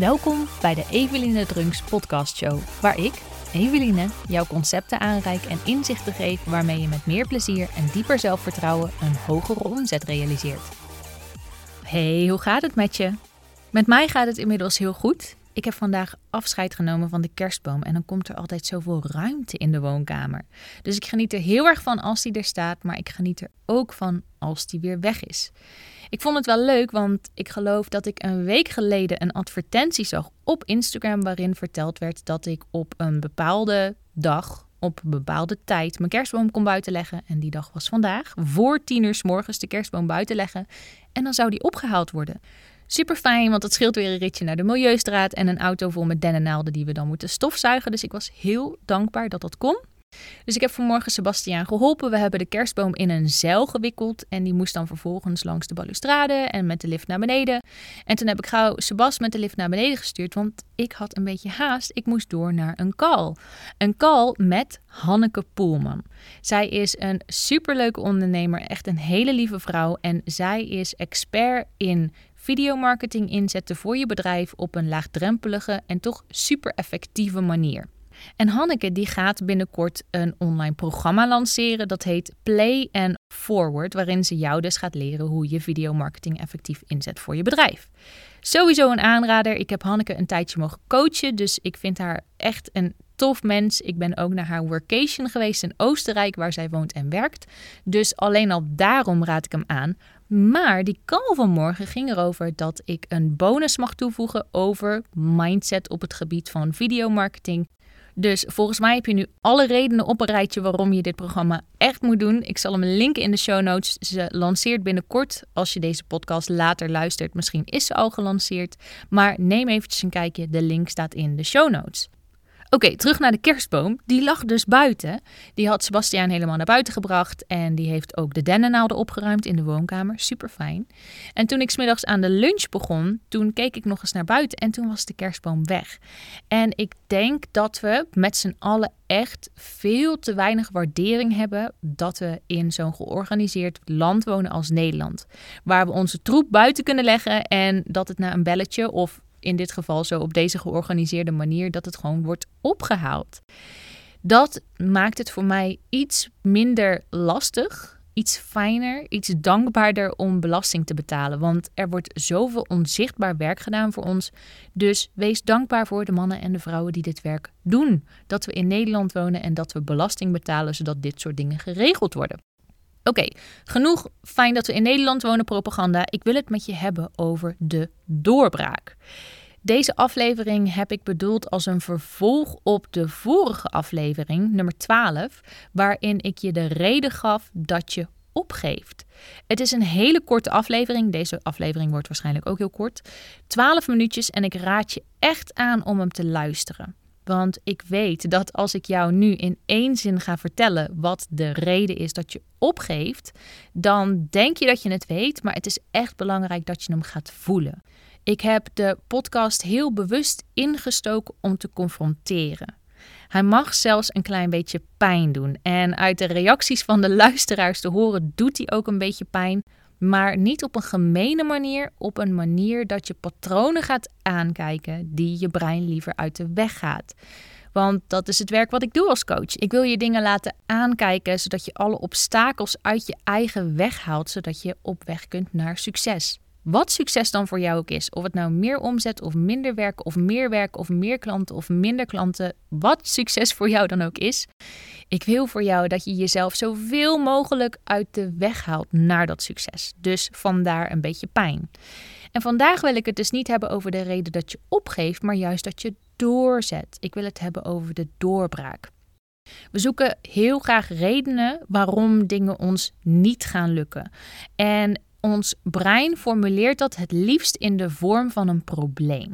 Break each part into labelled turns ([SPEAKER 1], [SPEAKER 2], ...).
[SPEAKER 1] Welkom bij de Eveline Drunks podcast show, waar ik, Eveline, jouw concepten aanreik en inzichten geef waarmee je met meer plezier en dieper zelfvertrouwen een hogere omzet realiseert. Hey, hoe gaat het met je? Met mij gaat het inmiddels heel goed. Ik heb vandaag afscheid genomen van de kerstboom en dan komt er altijd zoveel ruimte in de woonkamer. Dus ik geniet er heel erg van als die er staat, maar ik geniet er ook van als die weer weg is. Ik vond het wel leuk, want ik geloof dat ik een week geleden een advertentie zag op Instagram waarin verteld werd dat ik op een bepaalde dag, op een bepaalde tijd, mijn kerstboom kon buiten leggen. En die dag was vandaag, voor tien uur s morgens de kerstboom buiten leggen. En dan zou die opgehaald worden. Super fijn, want het scheelt weer een ritje naar de Milieustraat en een auto vol met dennennaalden die we dan moeten stofzuigen. Dus ik was heel dankbaar dat dat kon. Dus ik heb vanmorgen Sebastiaan geholpen. We hebben de kerstboom in een zeil gewikkeld. En die moest dan vervolgens langs de balustrade en met de lift naar beneden. En toen heb ik gauw Sebas met de lift naar beneden gestuurd. Want ik had een beetje haast. Ik moest door naar een call. Een call met Hanneke Poelman. Zij is een superleuke ondernemer. Echt een hele lieve vrouw. En zij is expert in videomarketing inzetten voor je bedrijf op een laagdrempelige en toch super effectieve manier. En Hanneke die gaat binnenkort een online programma lanceren. Dat heet Play and Forward, waarin ze jou dus gaat leren hoe je videomarketing effectief inzet voor je bedrijf. Sowieso een aanrader. Ik heb Hanneke een tijdje mogen coachen, dus ik vind haar echt een tof mens. Ik ben ook naar haar workation geweest in Oostenrijk, waar zij woont en werkt. Dus alleen al daarom raad ik hem aan. Maar die call van morgen ging erover dat ik een bonus mag toevoegen over mindset op het gebied van videomarketing. Dus volgens mij heb je nu alle redenen op een rijtje waarom je dit programma echt moet doen. Ik zal hem linken in de show notes. Ze lanceert binnenkort, als je deze podcast later luistert. Misschien is ze al gelanceerd. Maar neem eventjes een kijkje. De link staat in de show notes. Oké, terug naar de kerstboom. Die lag dus buiten. Die had Sebastiaan helemaal naar buiten gebracht. En die heeft ook de dennennaalden opgeruimd in de woonkamer. Super fijn. En toen ik smiddags aan de lunch begon, toen keek ik nog eens naar buiten. En toen was de kerstboom weg. En ik denk dat we met z'n allen echt veel te weinig waardering hebben dat we in zo'n georganiseerd land wonen als Nederland. Waar we onze troep buiten kunnen leggen en dat het na een belletje of in dit geval zo op deze georganiseerde manier, dat het gewoon wordt opgehaald. Dat maakt het voor mij iets minder lastig, iets fijner, iets dankbaarder om belasting te betalen. Want er wordt zoveel onzichtbaar werk gedaan voor ons. Dus wees dankbaar voor de mannen en de vrouwen die dit werk doen. Dat we in Nederland wonen en dat we belasting betalen zodat dit soort dingen geregeld worden. Oké, genoeg fijn dat we in Nederland wonen propaganda. Ik wil het met je hebben over de doorbraak. Deze aflevering heb ik bedoeld als een vervolg op de vorige aflevering, nummer 12, waarin ik je de reden gaf dat je opgeeft. Het is een hele korte aflevering. Deze aflevering wordt waarschijnlijk ook heel kort. 12 minuutjes en ik raad je echt aan om hem te luisteren. Want ik weet dat als ik jou nu in één zin ga vertellen wat de reden is dat je opgeeft, dan denk je dat je het weet, maar het is echt belangrijk dat je hem gaat voelen. Ik heb de podcast heel bewust ingestoken om te confronteren. Hij mag zelfs een klein beetje pijn doen. En uit de reacties van de luisteraars te horen, doet hij ook een beetje pijn. Maar niet op een gemene manier, op een manier dat je patronen gaat aankijken die je brein liever uit de weg gaat. Want dat is het werk wat ik doe als coach. Ik wil je dingen laten aankijken, zodat je alle obstakels uit je eigen weg haalt, zodat je op weg kunt naar succes. Wat succes dan voor jou ook is, of het nou meer omzet of minder werk of meer werk of meer klanten of minder klanten, wat succes voor jou dan ook is, ik wil voor jou dat je jezelf zoveel mogelijk uit de weg haalt naar dat succes. Dus vandaar een beetje pijn. En vandaag wil ik het dus niet hebben over de reden dat je opgeeft, maar juist dat je doorzet. Ik wil het hebben over de doorbraak. We zoeken heel graag redenen waarom dingen ons niet gaan lukken. En ons brein formuleert dat het liefst in de vorm van een probleem.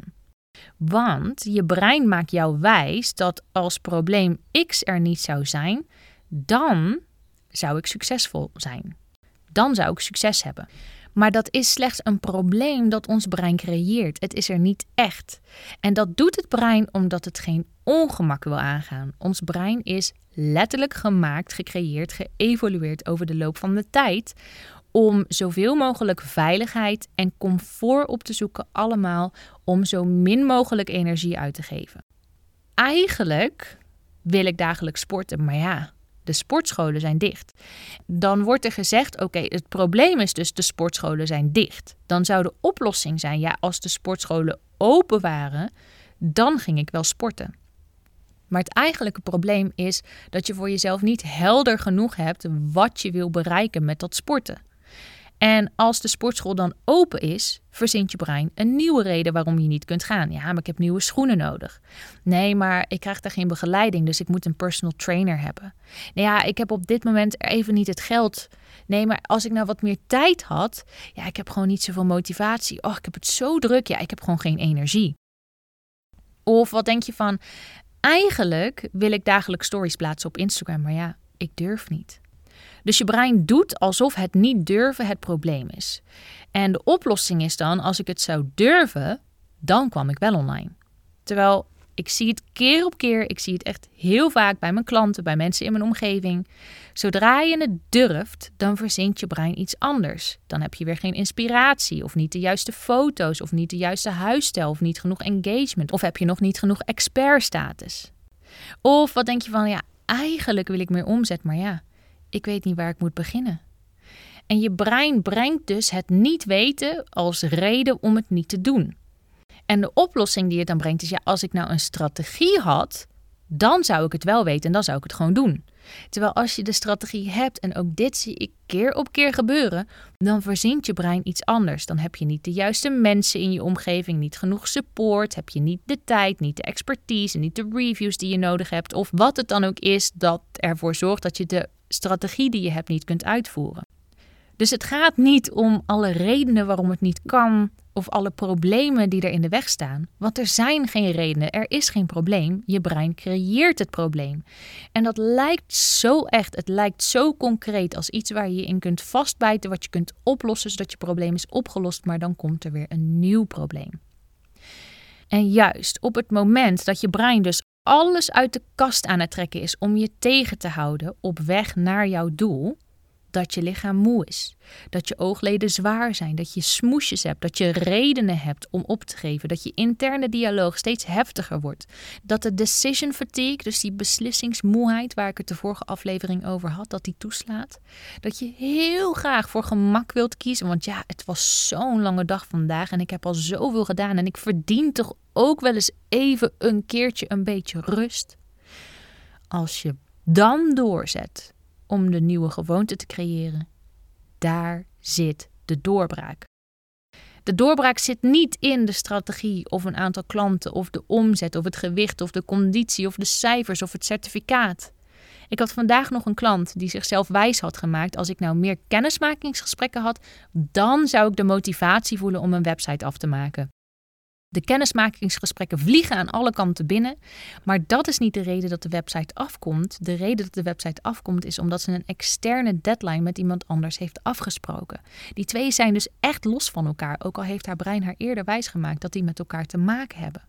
[SPEAKER 1] Want je brein maakt jou wijs dat als probleem X er niet zou zijn, dan zou ik succesvol zijn. Dan zou ik succes hebben. Maar dat is slechts een probleem dat ons brein creëert. Het is er niet echt. En dat doet het brein omdat het geen ongemak wil aangaan. Ons brein is letterlijk gemaakt, gecreëerd, geëvolueerd over de loop van de tijd om zoveel mogelijk veiligheid en comfort op te zoeken, allemaal om zo min mogelijk energie uit te geven. Eigenlijk wil ik dagelijks sporten, maar ja, de sportscholen zijn dicht. Dan wordt er gezegd: oké, het probleem is dus de sportscholen zijn dicht. Dan zou de oplossing zijn: ja, als de sportscholen open waren, dan ging ik wel sporten. Maar het eigenlijke probleem is dat je voor jezelf niet helder genoeg hebt wat je wil bereiken met dat sporten. En als de sportschool dan open is, verzint je brein een nieuwe reden waarom je niet kunt gaan. Ja, maar ik heb nieuwe schoenen nodig. Nee, maar ik krijg daar geen begeleiding, dus ik moet een personal trainer hebben. Nou ja, ik heb op dit moment even niet het geld. Nee, maar als ik nou wat meer tijd had, ja, ik heb gewoon niet zoveel motivatie. Oh, ik heb het zo druk. Ja, ik heb gewoon geen energie. Of wat denk je van, eigenlijk wil ik dagelijks stories plaatsen op Instagram, maar ja, ik durf niet. Dus je brein doet alsof het niet durven het probleem is. En de oplossing is dan, als ik het zou durven, dan kwam ik wel online. Terwijl ik zie het keer op keer, ik zie het echt heel vaak bij mijn klanten, bij mensen in mijn omgeving. Zodra je het durft, dan verzint je brein iets anders. Dan heb je weer geen inspiratie, of niet de juiste foto's, of niet de juiste huisstijl, of niet genoeg engagement, of heb je nog niet genoeg expertstatus. Of wat denk je van, ja, eigenlijk wil ik meer omzet, maar ja, ik weet niet waar ik moet beginnen. En je brein brengt dus het niet weten als reden om het niet te doen. En de oplossing die het dan brengt is: ja, als ik nou een strategie had, dan zou ik het wel weten en dan zou ik het gewoon doen. Terwijl als je de strategie hebt, en ook dit zie ik keer op keer gebeuren, dan verzint je brein iets anders. Dan heb je niet de juiste mensen in je omgeving, niet genoeg support, heb je niet de tijd, niet de expertise, niet de reviews die je nodig hebt, of wat het dan ook is dat ervoor zorgt dat je de strategie die je hebt niet kunt uitvoeren. Dus het gaat niet om alle redenen waarom het niet kan of alle problemen die er in de weg staan. Want er zijn geen redenen, er is geen probleem. Je brein creëert het probleem. En dat lijkt zo echt, het lijkt zo concreet als iets waar je in kunt vastbijten, wat je kunt oplossen zodat je probleem is opgelost, maar dan komt er weer een nieuw probleem. En juist op het moment dat je brein dus alles uit de kast aan het trekken is om je tegen te houden op weg naar jouw doel, dat je lichaam moe is, dat je oogleden zwaar zijn, dat je smoesjes hebt, dat je redenen hebt om op te geven, dat je interne dialoog steeds heftiger wordt, dat de decision fatigue, dus die beslissingsmoeheid waar ik het de vorige aflevering over had, dat die toeslaat, dat je heel graag voor gemak wilt kiezen, want ja, het was zo'n lange dag vandaag en ik heb al zoveel gedaan en ik verdien toch ook wel eens even een keertje een beetje rust. Als je dan doorzet om de nieuwe gewoonte te creëren, daar zit de doorbraak. De doorbraak zit niet in de strategie of een aantal klanten of de omzet of het gewicht of de conditie of de cijfers of het certificaat. Ik had vandaag nog een klant die zichzelf wijs had gemaakt: als ik nou meer kennismakingsgesprekken had, dan zou ik de motivatie voelen om een website af te maken. De kennismakingsgesprekken vliegen aan alle kanten binnen. Maar dat is niet de reden dat de website afkomt. De reden dat de website afkomt is omdat ze een externe deadline met iemand anders heeft afgesproken. Die twee zijn dus echt los van elkaar, ook al heeft haar brein haar eerder wijsgemaakt dat die met elkaar te maken hebben.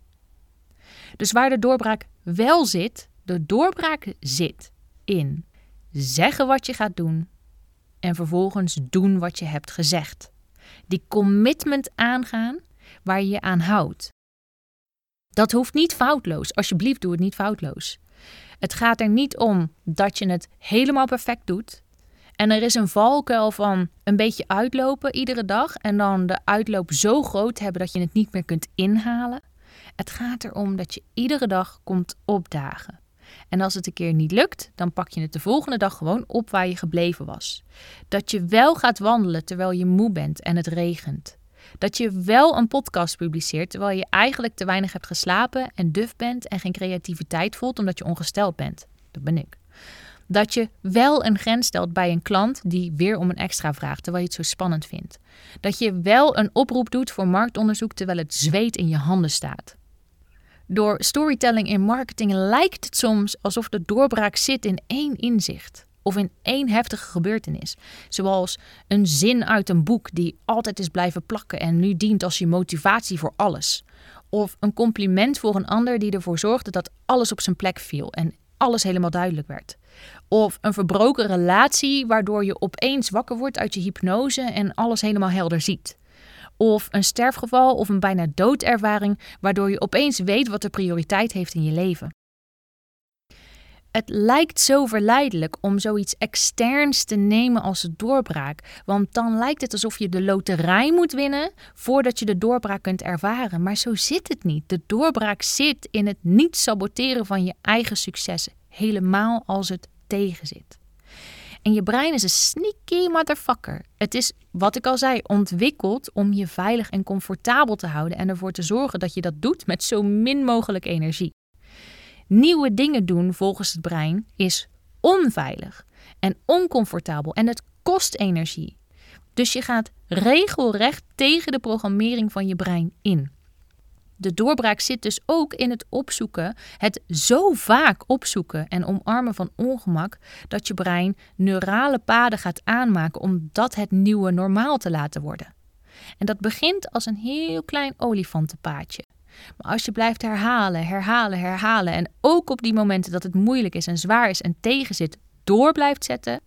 [SPEAKER 1] Dus waar de doorbraak wel zit, de doorbraak zit in zeggen wat je gaat doen en vervolgens doen wat je hebt gezegd. Die commitment aangaan waar je je aan houdt. Dat hoeft niet foutloos. Alsjeblieft, doe het niet foutloos. Het gaat er niet om dat je het helemaal perfect doet. En er is een valkuil van een beetje uitlopen iedere dag en dan de uitloop zo groot hebben dat je het niet meer kunt inhalen. Het gaat erom dat je iedere dag komt opdagen. En als het een keer niet lukt, dan pak je het de volgende dag gewoon op waar je gebleven was. Dat je wel gaat wandelen terwijl je moe bent en het regent. Dat je wel een podcast publiceert terwijl je eigenlijk te weinig hebt geslapen en duf bent en geen creativiteit voelt omdat je ongesteld bent. Dat ben ik. Dat je wel een grens stelt bij een klant die weer om een extra vraagt terwijl je het zo spannend vindt. Dat je wel een oproep doet voor marktonderzoek terwijl het zweet in je handen staat. Door storytelling in marketing lijkt het soms alsof de doorbraak zit in één inzicht of in één heftige gebeurtenis. Zoals een zin uit een boek die altijd is blijven plakken en nu dient als je motivatie voor alles. Of een compliment voor een ander die ervoor zorgde dat alles op zijn plek viel en alles helemaal duidelijk werd. Of een verbroken relatie waardoor je opeens wakker wordt uit je hypnose en alles helemaal helder ziet. Of een sterfgeval of een bijna doodervaring waardoor je opeens weet wat de prioriteit heeft in je leven. Het lijkt zo verleidelijk om zoiets externs te nemen als een doorbraak, want dan lijkt het alsof je de loterij moet winnen voordat je de doorbraak kunt ervaren. Maar zo zit het niet. De doorbraak zit in het niet saboteren van je eigen successen, helemaal als het tegenzit. En je brein is een sneaky motherfucker. Het is, wat ik al zei, ontwikkeld om je veilig en comfortabel te houden en ervoor te zorgen dat je dat doet met zo min mogelijk energie. Nieuwe dingen doen volgens het brein is onveilig en oncomfortabel en het kost energie. Dus je gaat regelrecht tegen de programmering van je brein in. De doorbraak zit dus ook in het opzoeken, het zo vaak opzoeken en omarmen van ongemak, dat je brein neurale paden gaat aanmaken om dat het nieuwe normaal te laten worden. En dat begint als een heel klein olifantenpaadje. Maar als je blijft herhalen, herhalen, herhalen en ook op die momenten dat het moeilijk is en zwaar is en tegenzit, door blijft zetten,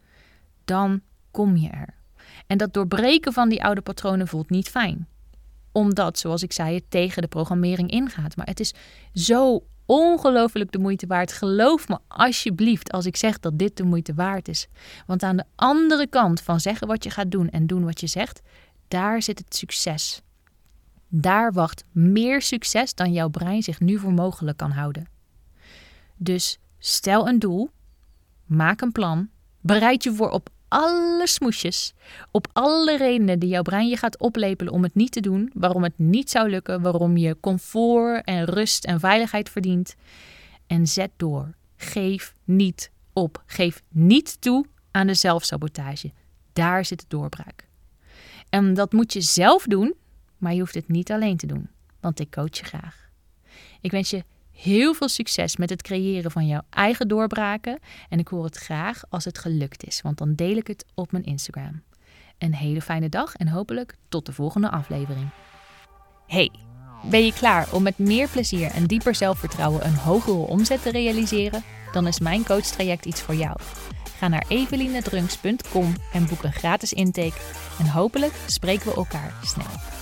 [SPEAKER 1] dan kom je er. En dat doorbreken van die oude patronen voelt niet fijn. Omdat, zoals ik zei, het tegen de programmering ingaat. Maar het is zo ongelooflijk de moeite waard. Geloof me alsjeblieft als ik zeg dat dit de moeite waard is. Want aan de andere kant van zeggen wat je gaat doen en doen wat je zegt, daar zit het succes. Daar wacht meer succes dan jouw brein zich nu voor mogelijk kan houden. Dus stel een doel, maak een plan, bereid je voor op alle smoesjes, op alle redenen die jouw brein je gaat oplepelen om het niet te doen, waarom het niet zou lukken, waarom je comfort en rust en veiligheid verdient. En zet door. Geef niet op. Geef niet toe aan de zelfsabotage. Daar zit de doorbraak. En dat moet je zelf doen maar je hoeft het niet alleen te doen, want ik coach je graag. Ik wens je heel veel succes met het creëren van jouw eigen doorbraken en ik hoor het graag als het gelukt is, want dan deel ik het op mijn Instagram. Een hele fijne dag en hopelijk tot de volgende aflevering. Hey, ben je klaar om met meer plezier en dieper zelfvertrouwen een hogere omzet te realiseren? Dan is mijn coachtraject iets voor jou. Ga naar evelinedrunks.com en boek een gratis intake en hopelijk spreken we elkaar snel.